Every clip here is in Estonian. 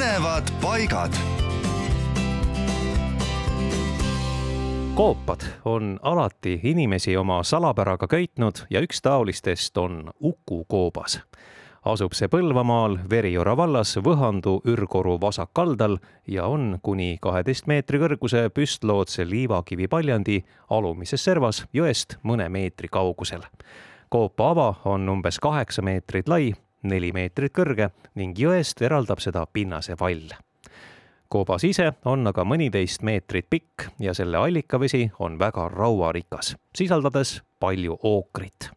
põnevad paigad. koopad on alati inimesi oma salapäraga köitnud ja üks taolistest on Uku koobas asub see Põlvamaal Veriora vallas Võhandu ürgkoru vasakkaldal ja on kuni kaheteist meetri kõrguse püstloodse liivakivipaljandi alumises servas jõest mõne meetri kaugusel. koopa ava on umbes kaheksa meetrit lai, neli meetrit kõrge ning jõest eraldab seda pinnase vall koobas ise on aga mõniteist meetrit pikk ja selle allikavesi on väga rauarikas, sisaldades palju ookrit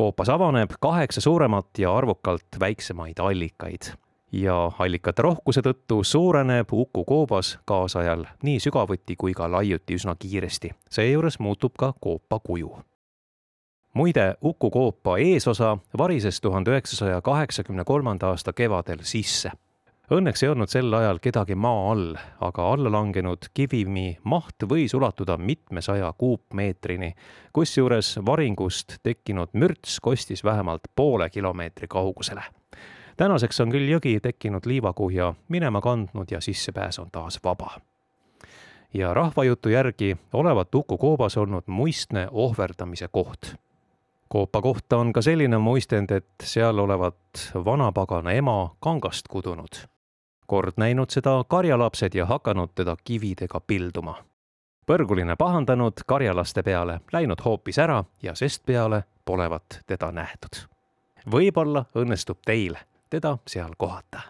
koopas avaneb kaheksa suuremat ja arvukalt väiksemaid allikaid ja allikate rohkuse tõttu suureneb Uku koobas kaasajal nii sügavuti kui ka laiuti üsna kiiresti. seejuures muutub ka koopa kuju. Muide, Uku koopa eesosa varises tuhande üheksasaja kaheksakümne kolmanda aasta kevadel sisse Õnneks ei olnud sel ajal kedagi maa all, aga allalangenud kivimi maht võis ulatuda mitmesaja kuupmeetrini, kusjuures varingust tekkinud mürts kostis vähemalt poole kilomeetri kaugusele. tänaseks on küll jõgi tekkinud liivakuhja minema kandnud ja sissepääs on taas vaba. ja rahvajutu järgi olevat Uku koobas olnud muistne ohverdamise koht koopa kohta on ka selline muistend, et seal olevat vanapagana ema kangast kudunud kord näinud seda karjalapsed ja hakanud teda kividega pilduma. põrguline pahandanud karjalaste peale, läinud hoopis ära ja sestpeale polevat teda nähtud. võib-olla õnnestub teil teda seal kohata